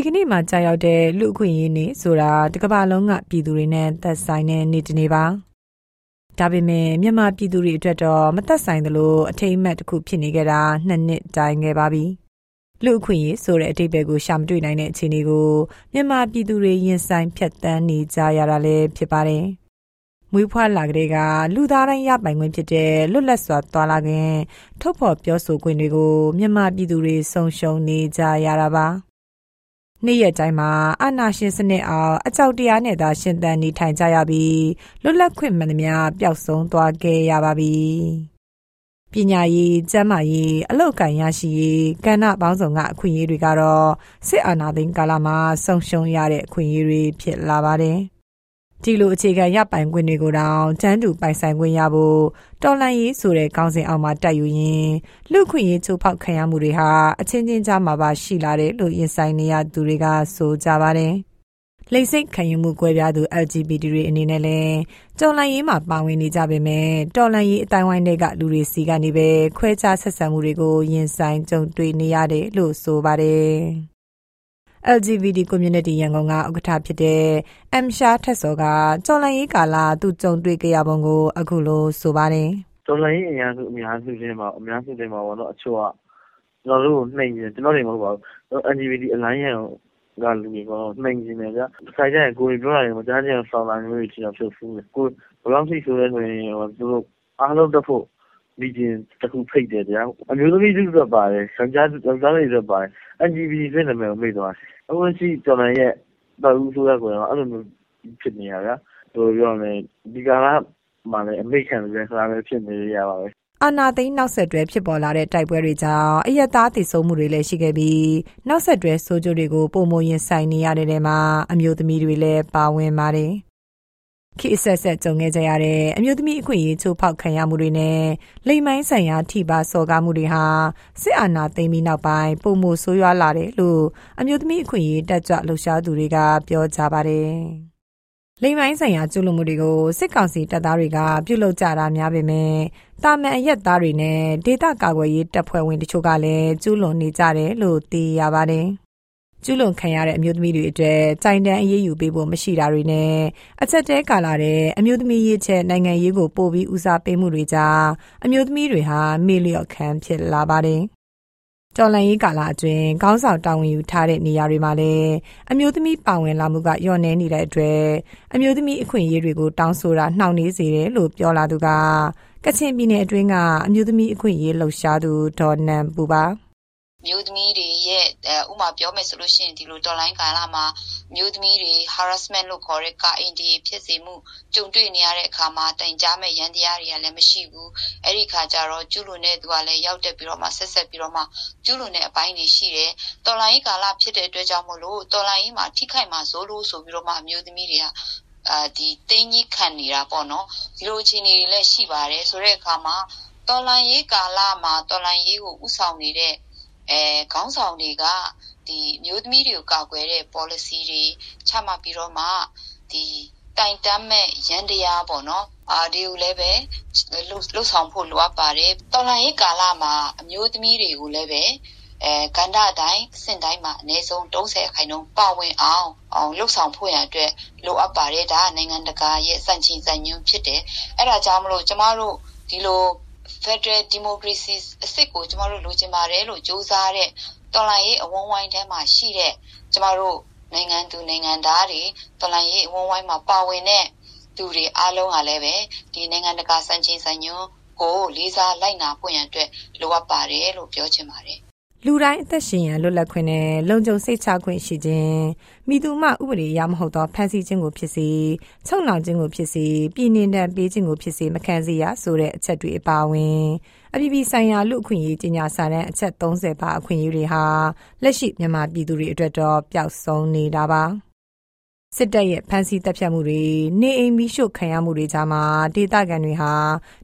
ဒီကနေ့မှကြာရောက်တဲ့လူအခွင့်အရေးနေ့ဆိုတာတကမ္ဘာလုံးကပြည်သူတွေနဲ့သက်ဆိုင်တဲ့နေ့တစ်နေ့ပါဒါပေမဲ့မြန်မာပြည်သူတွေအတွက်တော့မသက်ဆိုင်သလိုအထိမ့်အမှတ်တစ်ခုဖြစ်နေကြတာနှစ်နှစ်တိုင်ခဲ့ပါပြီလူအခွင့်အရေးဆိုတဲ့အတိတ်ဘယ်ကိုရှာမတွေ့နိုင်တဲ့အခြေအနေကိုမြန်မာပြည်သူတွေရင်ဆိုင်ဖြတ်တန်းနေကြရတာလည်းဖြစ်ပါတယ်မွေးဖွားလာကလေးကလူသားတိုင်းရပိုင်ခွင့်ဖြစ်တဲ့လွတ်လပ်စွာသွားလာခြင်းထုတ်ဖော်ပြောဆိုခွင့်တွေကိုမြန်မာပြည်သူတွေဆုံးရှုံးနေကြရတာပါ နေ့ရက်တိုင်းမှာအာနာရှင်စနစ်အောင်အကြောက်တရားနဲ့သာရှင်သန်နေထိုင်ကြရပြီးလွတ်လပ်ခွင့်မှန်သမျှပျောက်ဆုံးသွားခဲ့ရပါပြီ။ပညာရေး၊ကျန်းမာရေး၊အလောက်ကန်ရရှိရေးကဏ္ဍပေါင်းစုံကအခွင့်အရေးတွေကတော့စစ်အာဏာသိမ်းကာလမှာဆုံးရှုံးရတဲ့အခွင့်အရေးတွေဖြစ်လာပါတယ်။ ဒီလိုအခြေခံရပိုင်ခွင့်တွေကိုတောင်တန်းတူပိုင်ဆိုင်ခွင့်ရဖို့တော်လန်ရေးဆိုတဲ့ခေါင်းစဉ်အောက်မှာတက်ယူရင်လူခွင့်ရေးချိုးဖောက်ခံရမှုတွေဟာအချင်းချင်းကြားမှာပါရှိလာတယ်လို့ရင်ဆိုင်နေရသူတွေကဆိုကြပါတယ်။လိမ့်စိတ်ခံယူမှုကွဲပြားသူ LGBT တွေအနေနဲ့လည်းတော်လန်ရေးမှာပါဝင်နေကြပေမဲ့တော်လန်ရေးအတိုင်းဝိုင်းတွေကလူတွေစီကနေပဲခွဲခြားဆက်ဆံမှုတွေကိုရင်ဆိုင်ကြုံတွေ့နေရတယ်လို့ဆိုပါတယ်။ LGBT community ရန်ကုန်ကဥက္ကဋ္ဌဖြစ်တဲ့အမ်ရှာထက်စောကကျော်လန်ရေးကာလသူကြုံတွေ့ကြရပုံကိုအခုလိုဆိုပါတယ်။ကျော်လန်ရေးအများစုအများစုချင်းမှာအများစုချင်းမှာပေါ့နော်အချို့ကကျွန်တော်တို့နှိမ်နေကျွန်တော်တွေမဟုတ်ပါဘူး LGBT အလိုင်းရန်ကလူတွေကတော့နှိမ်နေတယ်ဗျ။ဆိုင်ကြရင်ကိုယ်ပြောတာတွေမကြားချင်ဆောင်လာမျိုးတွေချင်တော့ဖြစ်ဖူးတယ်။ကိုဘယ်လောက်ထိဆိုလဲဆိုရင်သူတို့အားလုံးတက်ဖို့မီတင်တစ်ခုဖိတ်တယ်ဗျာ။အမျိုးသမီးတွေအတွက်ပါတယ်။ယောက်ျားယောက်ျားတွေအတွက်ပါတယ်။ LGBT ဆိုတဲ့နာမည်ကိုမေ့သွားတယ်။ အခုလက်ရှိတော်လှန်ရေးရဲ့တပ်ဦးအစိုးရကိုယ်တိုင်ကအဲ့လိုမျိုးဖြစ်နေတာဗျာ။ဘယ်လိုပြောမလဲဒီကာလမှာလည်းအမိန့်ခံတဲ့စကားပဲဖြစ်နေရပါပဲ။အာနာသိန်းနောက်ဆက်တွဲဖြစ်ပေါ်လာတဲ့တိုက်ပွဲတွေကြောင့်အယက်သားတည်ဆုံမှုတွေလည်းရှိခဲ့ပြီးနောက်ဆက်တွဲဆိုးကျိုးတွေကိုပုံမရင်ဆိုင်နေရတဲ့နေမှာအမျိုးသမီးတွေလည်းပါဝင်ပါတယ်။ ခေတ်ဆက်ဆက်ကြုံခဲ့ကြရတဲ့အမျိုးသမီးအခွင့်အရေးချိုးဖောက်ခံရမှုတွေနဲ့လိမ်မိုင်းဆိုင်ရာထိပါစော်ကားမှုတွေဟာစစ်အာဏာသိမ်းပြီးနောက်ပိုင်းပုံမှုဆိုးရွားလာတယ်လို့အမျိုးသမီးအခွင့်အရေးတက်ကြွလှုပ်ရှားသူတွေကပြောကြပါတယ်။လိမ်မိုင်းဆိုင်ရာကျူးလွန်မှုတွေကိုစစ်ကောင်စီတပ်သားတွေကပြုလုပ်ကြတာများပေမဲ့တာမန်အရက်သားတွေနဲ့ဒေသကာကွယ်ရေးတပ်ဖွဲ့ဝင်တချို့ကလည်းကျူးလွန်နေကြတယ်လို့သိရပါတယ်။ ကျူးလွန်ခံရတဲ့အမျိုးသမီးတွေအတွက်ကြိုင်တန်းအရေးယူပေးဖို့မရှိတာတွေနဲ့အချက်တဲကာလာတဲ့အမျိုးသမီးရေးချက်နိုင်ငံရေးကိုပို့ပြီးဦးစားပေးမှုတွေကြားအမျိုးသမီးတွေဟာမေလျော့ခံဖြစ်လာပါတယ်။တော်လန်ရေးကာလအတွင်းခေါင်းဆောင်တာဝန်ယူထားတဲ့နေရာတွေမှာလည်းအမျိုးသမီးပါဝင်လာမှုကညှော့နှဲနေတဲ့အတွက်အမျိုးသမီးအခွင့်အရေးတွေကိုတောင်းဆိုတာနှောင့်နှေးစေတယ်လို့ပြောလာသူကကချင်ပြည်နယ်အတွင်းကအမျိုးသမီးအခွင့်အရေးလှုပ်ရှားသူဒေါ်နန်ပူပါ။ မျိုးသမီးတွေရဲ့ဥမာပြောမယ်ဆိုလို့ရှိရင်ဒီလိုတော်လိုင်းကာလမှာမျိုးသမီးတွေ harassment လို့ခေါ်တဲ့ကာအင်ဒီဖြစ်စေမှုကြုံတွေ့နေရတဲ့အခါမှာတိုင်ကြားမဲ့ရန်တရားတွေကလည်းမရှိဘူးအဲ့ဒီခါကျတော့ကျူးလွန်တဲ့သူကလည်းရောက်တက်ပြီးတော့မှဆက်ဆက်ပြီးတော့မှကျူးလွန်တဲ့အပိုင်းတွေရှိတယ်တော်လိုင်းကာလဖြစ်တဲ့အတွက်ကြောင့်မို့လို့တော်လိုင်းမှာထိခိုက်မှာဇိုးလို့ဆိုပြီးတော့မှမျိုးသမီးတွေကအာဒီတင်းကြီးခံနေတာပေါ့နော်ဒီလိုအခြေအနေတွေလည်းရှိပါတယ်ဆိုတဲ့အခါမှာတော်လိုင်းရေးကာလမှာတော်လိုင်းရေးကိုဥဆောင်နေတဲ့ အဲခေါင်းဆောင်တွေကဒီမျိုးသမီးတွေကိုကာကွယ်တဲ့ policy တွေချမှတ်ပြီးတော့မှဒီတိုင်တမ်းမဲ့ရန်တရားပေါ့နော်အာဒီကိုလည်းပဲလှုပ်ဆောင်ဖို့လိုအပ်ပါတယ်တော်လှန်ရေးကာလမှာအမျိုးသမီးတွေကိုလည်းပဲအဲကန္တာတိုင်းစင်တိုင်းမှာအနည်းဆုံး30ခိုင်နှုန်းပါဝင်အောင်အောင်လှုပ်ဆောင်ဖို့ရအတွက်လိုအပ်ပါတယ်ဒါနိုင်ငံတကာရဲ့စံချိန်စံညွှန်းဖြစ်တယ်အဲ့ဒါကြောင့်မလို့ကျမတို့ဒီလို Federal Democracy အစစ်ကိုကျမတို့လိုချင်ပါတယ်လို့ကြိုးစားတဲ့တော်လှန်ရေးအဝန်းဝိုင်းထဲမှာရှိတဲ့ကျမတို့နိုင်ငံသူနိုင်ငံသားတွေတော်လှန်ရေးအဝန်းဝိုင်းမှာပါဝင်တဲ့သူတွေအားလုံးကလည်းပဲဒီနိုင်ငံတကာစံချိန်စံညွှန်းကိုလေးစားလိုက်နာဖို့ရန်အတွက်လိုအပ်ပါတယ်လို့ပြောချင်ပါတယ် လူတိုင်းအသက်ရှင်ရန်လွတ်လပ်ခွင့်နဲ့လုံခြုံစိတ်ချခွင့်ရှိခြင်းမိသူမှဥပဒေရမဟုတ်သောဖန်ဆီးခြင်းကိုဖြစ်စေချုပ်နှောင်ခြင်းကိုဖြစ်စေပြည်နှင်တန်ပေးခြင်းကိုဖြစ်စေမခံစေရဆိုတဲ့အချက်တွေအပါအဝင်အပြည်ပြည်ဆိုင်ရာလူအခွင့်အရေးကြီးညာစာတမ်းအချက်30ပါအခွင့်အရေးတွေဟာလက်ရှိမြန်မာပြည်သူတွေအတွက်တော့ပျောက်ဆုံးနေတာပါ စစ်တပ်ရဲ့ဖမ်းဆီးတပ်ဖြတ်မှုတွေနေအိမ်မီးရှို့ခံရမှုတွေကြားမှာဒေသခံတွေဟာ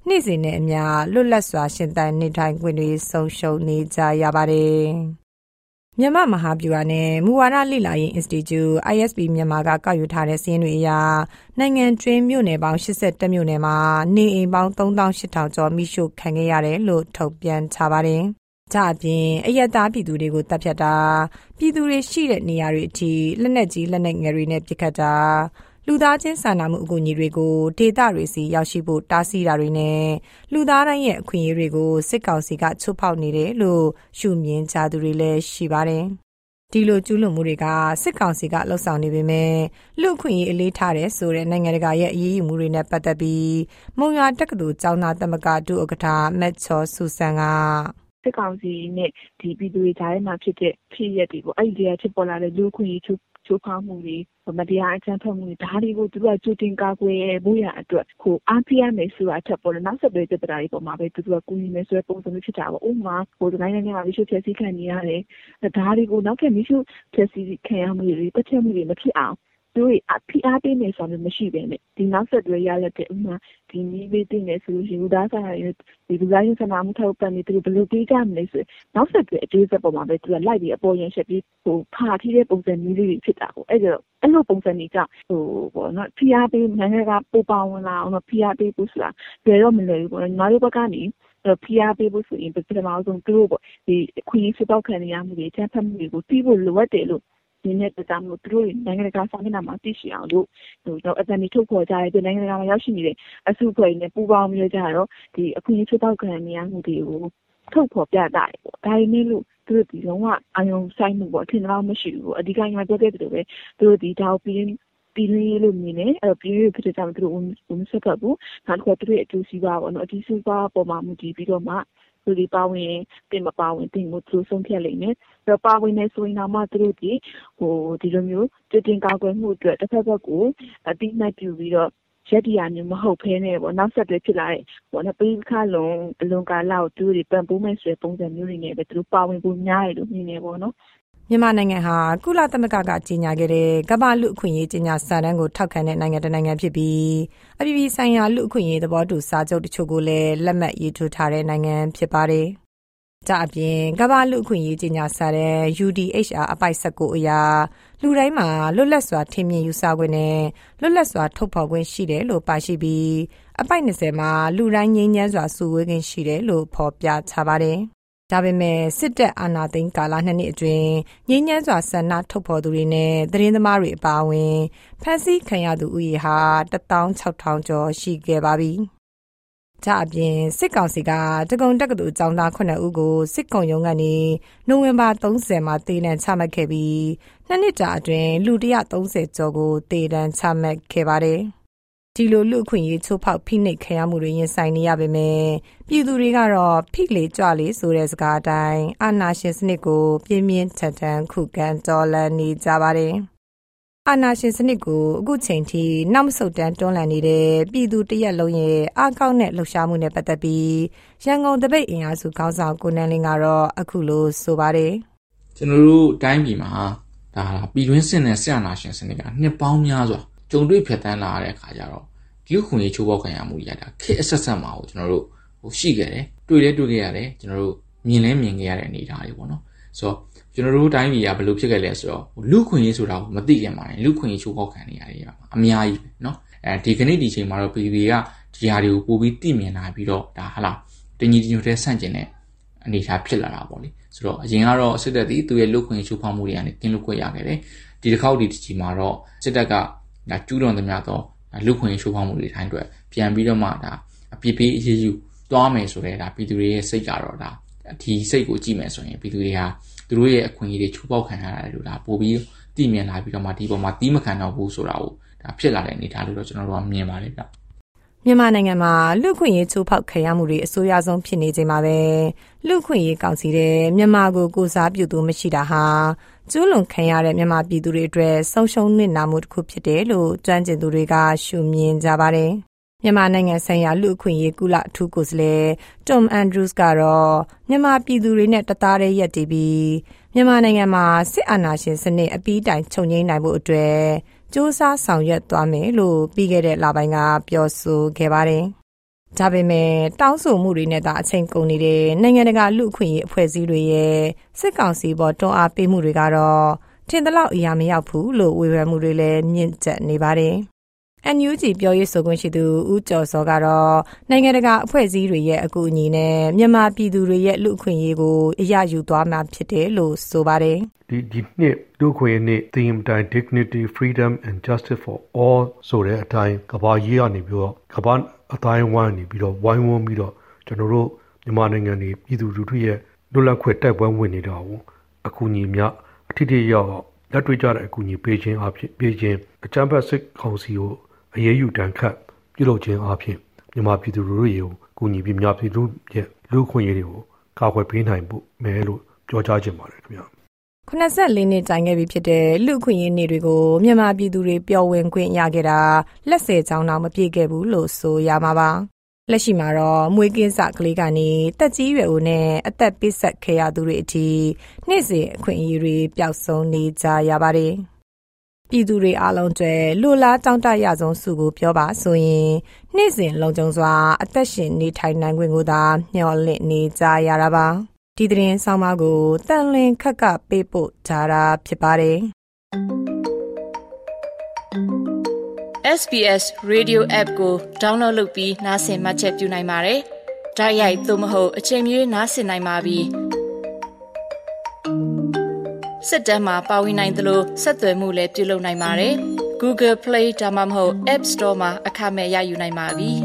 နေ့စဉ်နဲ့အမျှလွတ်လပ်စွာရှင်သန်နေထိုင်ခွင့်တွေဆုံးရှုံးနေကြရပါတယ်။မြန်မာမဟာဗျူဟာနဲ့မူဝါဒလေ့လာရေး Institute ISB မြန်မာကကောက်ယူထားတဲ့စာရင်းတွေအရနိုင်ငံကျွင်းမြို့နယ်ပေါင်း82မြို့နယ်မှာနေအိမ်ပေါင်း3800ကျော်မိရှို့ခံခဲ့ရတယ်လို့ထုတ်ပြန်ထားပါတယ်။ ကြအပြင်အယက်သားပြည်သူတွေကိုတပ်ဖြတ်တာပြည်သူတွေရှိတဲ့နေရာတွေအထိလက်နက်ကြီးလက်နက်ငယ်တွေနဲ့ပစ်ခတ်တာလူသားချင်းစာနာမှုအကူအညီတွေကိုဒေသတွေစီရောက်ရှိဖို့တားဆီးတာတွေနဲ့လူသားတိုင်းရဲ့အခွင့်အရေးတွေကိုစစ်ကောင်စီကချိုးဖောက်နေတယ်လို့ရှုမြင်ကြသူတွေလည်းရှိပါတယ်။ဒီလိုကျူးလွန်မှုတွေကစစ်ကောင်စီကလှုပ်ဆောင်နေပေမဲ့လူခွင့်ရေးအလေးထားတဲ့ဆိုတဲ့နိုင်ငံတကာရဲ့အရေးယူမှုတွေနဲ့ပတ်သက်ပြီးမုံရွာတက္ကသိုလ်ကျောင်းသားသမဂ္ဂဒုဥက္ကဋ္ဌမက်ချော်ဆူဆန်က စစ်ကောင်စီနဲ့ဒီပြည်သူတွေကြားထဲမှာဖြစ်တဲ့ဖြစ်ရပ်တွေပေါ့အဲ့ဒီကဖြစ်ပေါ်လာတဲ့လူခွင့်ရေးချိုးချိုးဖောက်မှုတွေမတရားအကြမ်းဖက်မှုတွေဒါတွေကိုသူတို့ကကြိုတင်ကာကွယ်ဖို့ရအတွက်ကိုအားပြရမယ်ဆိုတာချက်ပေါ်တယ်နောက်ဆက်တွဲပြဿနာတွေပေါ်မှာပဲသူတို့ကကူညီမယ်ဆိုတဲ့ပုံစံမျိုးဖြစ်တာပေါ့ဥပမာဟိုဒီနိုင်ငံထဲမှာမိရှုဖြည့်ဆည်းခံနေရတယ်ဒါတွေကိုနောက်ထပ်မိရှုဖြည့်ဆည်းခံရမှုတွေတက်ချက်မှုတွေမဖြစ်အောင် သူတို့ဖိအားပေးမယ်ဆိုတာမျိုးမရှိဘဲနဲ့ဒီနောက်ဆက်တွဲရလက်တဲ့ဥမာဒီနည်းပေးတင်တယ်ဆိုလို့ရှိရင်လူသားဆိုင်ရာဒီလူသားချင်းစာနာမှုထောက်ပံ့နေသူတို့ဘယ်လိုပေးကြမလဲဆိုနောက်ဆက်တွဲအသေးစိတ်ပေါ်မှာပဲသူကလိုက်ပြီးအပေါ်ရင်ချက်ပြီးဟိုဖာထီးတဲ့ပုံစံမျိုးလေးတွေဖြစ်တာပေါ့အဲ့ဒါအဲ့လိုပုံစံတွေကြောင့်ဟိုပေါ့နော်ဖိအားပေးနိုင်ငံကပိုပါဝင်လာအောင်ဖိအားပေးဖို့ဆိုတာကြွယ်တော့မလွယ်ဘူးပေါ့နော်ညီမတို့ဘက်ကနေဖိအားပေးဖို့ဆိုရင်ပထမဆုံးသူတို့ပေါ့ဒီခွင့်ရေးစပောက်ခံရမှုတွေချမ်းဖတ်မှုတွေကိုသိဖို့လိုအပ်တယ်လို့ ဒီနဲ့တကြောင်လို့သူတို့နိုင်ငံတကာစာမျက်နှာမှာသိရှိအောင်လို့ဟိုတော့အတန်ဒီထုတ်ဖော်ကြတဲ့နိုင်ငံတကာမှာရောက်ရှိနေတဲ့အစုအဖွဲ့နဲ့ပူးပေါင်းပြီးကြတော့ဒီအခွင့်အရေးချိုးဖောက်ခံနေရမှုတွေကိုထုတ်ဖော်ပြတာပေါ့ဒါပေမဲ့လို့သူတို့ဒီလုံးဝအာယုံဆိုင်မှုပေါ့အထင်တော့မရှိဘူးအဓိကညီမပြောခဲ့တယ်လို့ပဲသူတို့ဒီဒါကိုပြီးပြည်ရင်းလို့မြင်တယ်အဲ့တော့ပြည်ရင်းဖြစ်တဲ့ကြောင့်သူတို့ဝန်ဆက်ဖတ်ဘူးနောက်တစ်ခါသူတို့ရဲ့အကျိုးစီးပွားပေါ့နော်အကျိုးစီးပွားပေါ်မှာမူတည်ပြီးတော့မှ သူတွေပါဝင်တင်မပါဝင်တင်ကိုသူဆုံးဖြတ်လိမ့်မယ်။တော့ပါဝင်နေဆိုရင်တော့မှသူတို့ဒီဟိုဒီလိုမျိုးတည်တင်ကာကွယ်မှုအတွက်တစ်ဖက်ဘက်ကိုအတိအမှတ်ပြုပြီးတော့ရက်တီယာမျိုးမဟုတ်ဖဲနဲ့ပေါ့နောက်ဆက်တွဲဖြစ်လာတဲ့ပေါ့နော်ပြီးခါလုံးအလွန်ကာလကိုသူတို့ပံ့ပိုးမဲ့ဆိုတဲ့ပုံစံမျိုးတွေနဲ့ပဲသူတို့ပါဝင်ဖို့များတယ်လို့မြင်နေပေါ့နော် မြန်မာနိုင်ငံဟာကုလသမဂ္ဂကကြီးညာခဲ့တဲ့ကမ္ဘာလူအခွင့်အရေးကြီးညာစာတမ်းကိုထောက်ခံတဲ့နိုင်ငံတစ်နိုင်ငံဖြစ်ပြီးအပြည်ပြည်ဆိုင်ရာလူအခွင့်အရေးသဘောတူစာချုပ်တချို့ကိုလည်းလက်မှတ်ရေးထိုးထားတဲ့နိုင်ငံဖြစ်ပါတယ်။ကြအပြင်ကမ္ဘာလူအခွင့်အရေးကြီးညာစာတမ်း UDHR အပိုက်19အရာလူတိုင်းမှာလွတ်လပ်စွာထင်မြင်ယူဆခွင့်နဲ့လွတ်လပ်စွာထုတ်ဖော်ခွင့်ရှိတယ်လို့ပါရှိပြီးအပိုက်20မှာလူတိုင်းငြိမ်းချမ်းစွာစုဝေးခွင့်ရှိတယ်လို့ဖော်ပြထားပါတယ်။ ဒါပေမဲ့စစ်တပ်အာဏာသိမ်းကာလနှစ်နှစ်အတွင်းငြိမ်းချမ်းစွာဆန္ဒထုတ်ဖော်သူတွေနဲ့သတင်းသမားတွေအပါအဝင်ဖမ်းဆီးခံရသူဦးရေဟာ16000ကျော်ရှိခဲ့ပါပြီ။ကြအပြင်စစ်ကောင်စီကတကုံတက္ကသိုလ်ကျောင်းသား9ဦးကိုစစ်ကုံရုံးကနေနိုဝင်ဘာ30မှာတေလန်ချမှတ်ခဲ့ပြီးနှစ်နှစ်ကြာအတွင်းလူ130ကျော်ကိုတေလန်ချမှတ်ခဲ့ပါတယ်။ ဒီလိုလူအခွင့်ရေးချိုးဖောက်ဖိနှိပ်ခံရမှုတွေရင်ဆိုင်နေရပေမဲ့ပြည်သူတွေကတော့ဖိလေကြွလေဆိုတဲ့စကားအတိုင်းအာဏာရှင်စနစ်ကိုပြင်းပြင်းထန်ထန်ခုခံတော်လှန်နေကြပါတယ်။အာဏာရှင်စနစ်ကိုအခုချိန်ထိနောက်မဆုတ်တမ်းတွန်းလှန်နေတဲ့ပြည်သူတရက်လုံးရဲ့အကောက်နဲ့လှုပ်ရှားမှုနဲ့ပတ်သက်ပြီးရန်ကုန်တပိတ်အင်အားစုခေါင်းဆောင်ကိုနန်းလင်းကတော့အခုလိုဆိုပါတယ်။ကျွန်တော်တို့တိုင်းပြည်မှာဒါပြည်တွင်းစစ်နဲ့ဆရာနာရှင်စနစ်ကနှစ်ပေါင်းများစွာကြုံတွေ့ဖြတ်တန်းလာရတဲ့အခါကျတော့ လူခွင့်ရေးချိုးဖောက်ခံရမှုတွေရတာခက်အဆက်ဆက်မှာကိုကျွန်တော်တို့ဟိုရှိခဲ့တယ်တွေ့လဲတွေ့ခဲ့ရတယ်ကျွန်တော်တို့မြင်လဲမြင်ခဲ့ရတဲ့အနေအထားတွေပေါ့နော်ဆိုတော့ကျွန်တော်တို့တိုင်းပြည်ကဘယ်လိုဖြစ်ခဲ့လဲဆိုတော့လူခွင့်ရေးဆိုတာကိုမသိခင်မှာလူခွင့်ရေးချိုးဖောက်ခံနေရတယ်အများကြီးပဲเนาะအဲဒီကနေ့ဒီချိန်မှာတော့ PPP ကဒီဟာတွေကိုပို့ပြီးသိမြင်လာပြီးတော့ဒါဟာလားတင်ကြီးတင်ညိုတဲ့ဆန့်ကျင်တဲ့အနေအထားဖြစ်လာတာပေါ့လေဆိုတော့အရင်ကတော့စစ်တပ်သည်သူ့ရဲ့လူခွင့်ရေးချိုးဖောက်မှုတွေကနေကင်းလွတ်ခွင့်ရခဲ့တယ်ဒီတစ်ခေါက်ဒီတစ်ချိန်မှာတော့စစ်တပ်ကဒါကျူးလွန်သမျှသော လူခွင့်ရေးချိုးဖောက်မှုတွေတိုင်းအတွက်ပြန်ပြီးတော့မှဒါအပြစ်ပေးအရေးယူသွားမယ်ဆိုတဲ့ဒါပြည်သူတွေရဲ့စိတ်ကတော့ဒါဒီစိတ်ကိုကြည့်မယ်ဆိုရင်ပြည်သူတွေဟာသူတို့ရဲ့အခွင့်အရေးတွေချိုးဖောက်ခံရတာလို့ဒါပို့ပြီးတည်မြင်လာပြီးတော့မှဒီပေါ်မှာတီးမခံတော့ဘူးဆိုတာကိုဒါဖြစ်လာတဲ့အနေအထားလို့တော့ကျွန်တော်တို့ကမြင်ပါတယ်ဗျမြန်မာနိုင်ငံမှာလူခွင့်ရေးချိုးဖောက်ခံရမှုတွေအဆိုးရွားဆုံးဖြစ်နေချိန်မှာပဲလူခွင့်ရေးကောင်စီတဲ့မြန်မာကိုကိုစားပြုသူမရှိတာဟာ ကျူးလွန်ခံရတဲ့မြန်မာပြည်သူတွေအတွက်ဆုံးရှုံးနစ်နာမှုတစ်ခုဖြစ်တယ်လို့ကျွမ်းကျင်သူတွေကရှုမြင်ကြပါတယ်။မြန်မာနိုင်ငံဆိုင်ရာလူအခွင့်အရေးကုလအထူးကိုယ်စားလှယ် Tom Andrews ကတော့မြန်မာပြည်သူတွေနဲ့တသားတည်းရက်တည်ပြီးမြန်မာနိုင်ငံမှာစစ်အာဏာရှင်စနစ်အပြီးတိုင်ချုပ်ငြိမ်းနိုင်ဖို့အတွက်စူးစမ်းဆောင်ရွက်သွားမယ်လို့ပြီးခဲ့တဲ့လပိုင်းကပြောဆိုခဲ့ပါတယ်။ ဒါပေမဲ့တောင်းဆိုမှုတွေနဲ့သာအချိန်ကုန်နေတဲ့နိုင်ငံတကာလူ့အခွင့်အရေးအဖွဲ့အစည်းတွေရဲ့စစ်ကောင်စီပေါ်တွန်းအားပေးမှုတွေကတော့ထင်သလောက်အရာမရောက်ဘူးလို့ဝေဖန်မှုတွေလည်းမြင့်တက်နေပါတယ်။ NUG ပြောရေးဆိုခွင့်ရှိသူဦးကျော်စောကတော့နိုင်ငံတကာအဖွဲ့အစည်းတွေရဲ့အကူအညီနဲ့မြန်မာပြည်သူတွေရဲ့လူအခွင့်အရေးကိုအရယူသွားမှာဖြစ်တယ်လို့ဆိုပါတယ်ဒီဒီနှစ်လူခွင့်နေ့ theme တိုင်း dignity freedom and justice for all ဆိုတဲ့အတိုင်းကဘာရေးရနေပြီးတော့ကဘာ အတိုင်းဝိုင်းနေပြီးတော့ဝိုင်းဝန်းပြီးတော့ကျွန်တော်တို့မြန်မာနိုင်ငံနေပြည်သူလူထုရဲ့လွတ်လပ်ခွင့်တိုက်ပွဲဝင်နေတာကိုအကူအညီများအထစ်ထရောက်လက်တွေ့ကြတဲ့အကူအညီပေးခြင်းအဖြစ်ပေးခြင်းအချမ်းဖတ်စစ်ကောင်စီကိုအရေးယူတန်းခတ်ပြုလုပ်ခြင်းအပြင်မြန်မာပြည်သူလူထုတွေကိုကူညီပြီးများပြည်သူရဲ့လူခွင့်ရေးတွေကိုကာကွယ်ပေးနိုင်ဖို့မဲလို့ပြောကြားခြင်းပါတယ်ခင်ဗျာ 84နှစ်တိုင်ခဲ့ပြီဖြစ်တဲ့လူခွင့်ရေးနေတွေကိုမြန်မာပြည်သူတွေပျော်ဝင်ခွင့်ရခဲ့တာလက်ဆယ်ချောင်းတော့မပြည့်ခဲ့ဘူးလို့ဆိုရမှာပါလက်ရှိမှာတော့မွေးကင်းစကလေးကနေတက်ကြီးရွယ်ဦးနဲ့အသက်ပေးဆက်ခဲ့ရသူတွေအထိနေ့စဉ်အခွင့်အရေးတွေပျောက်ဆုံးနေကြရပါတယ်။ပြည်သူတွေအားလုံးကျွဲလူလားတောင်းတရဆုံးစုကိုပြောပါဆိုရင်နေ့စဉ်လုံခြုံစွာအသက်ရှင်နေထိုင်နိုင်ခွင့်ကိုသာမျှော်လင့်နေကြရတာပါ ဒီသတင်းဆောင်မကိုတန်လင်းခက်ကပေးပို့ထားတာဖြစ်ပါတယ် SBS Radio App ကို download လုပ်ပြီးနားဆင်မှတ်ချက်ပြုနိုင်ပါတယ်။ဒါရိုက်သို့မဟုတ်အချိန်မီနားဆင်နိုင်ပါပြီ။စစ်တမ်းမှာပါဝင်နိုင်သလိုဆက်သွယ်မှုလည်းပြုလုပ်နိုင်ပါတယ်။ Google Play ဒါမှမဟုတ် App Store မှာအခမဲ့ရယူနိုင်ပါပြီ။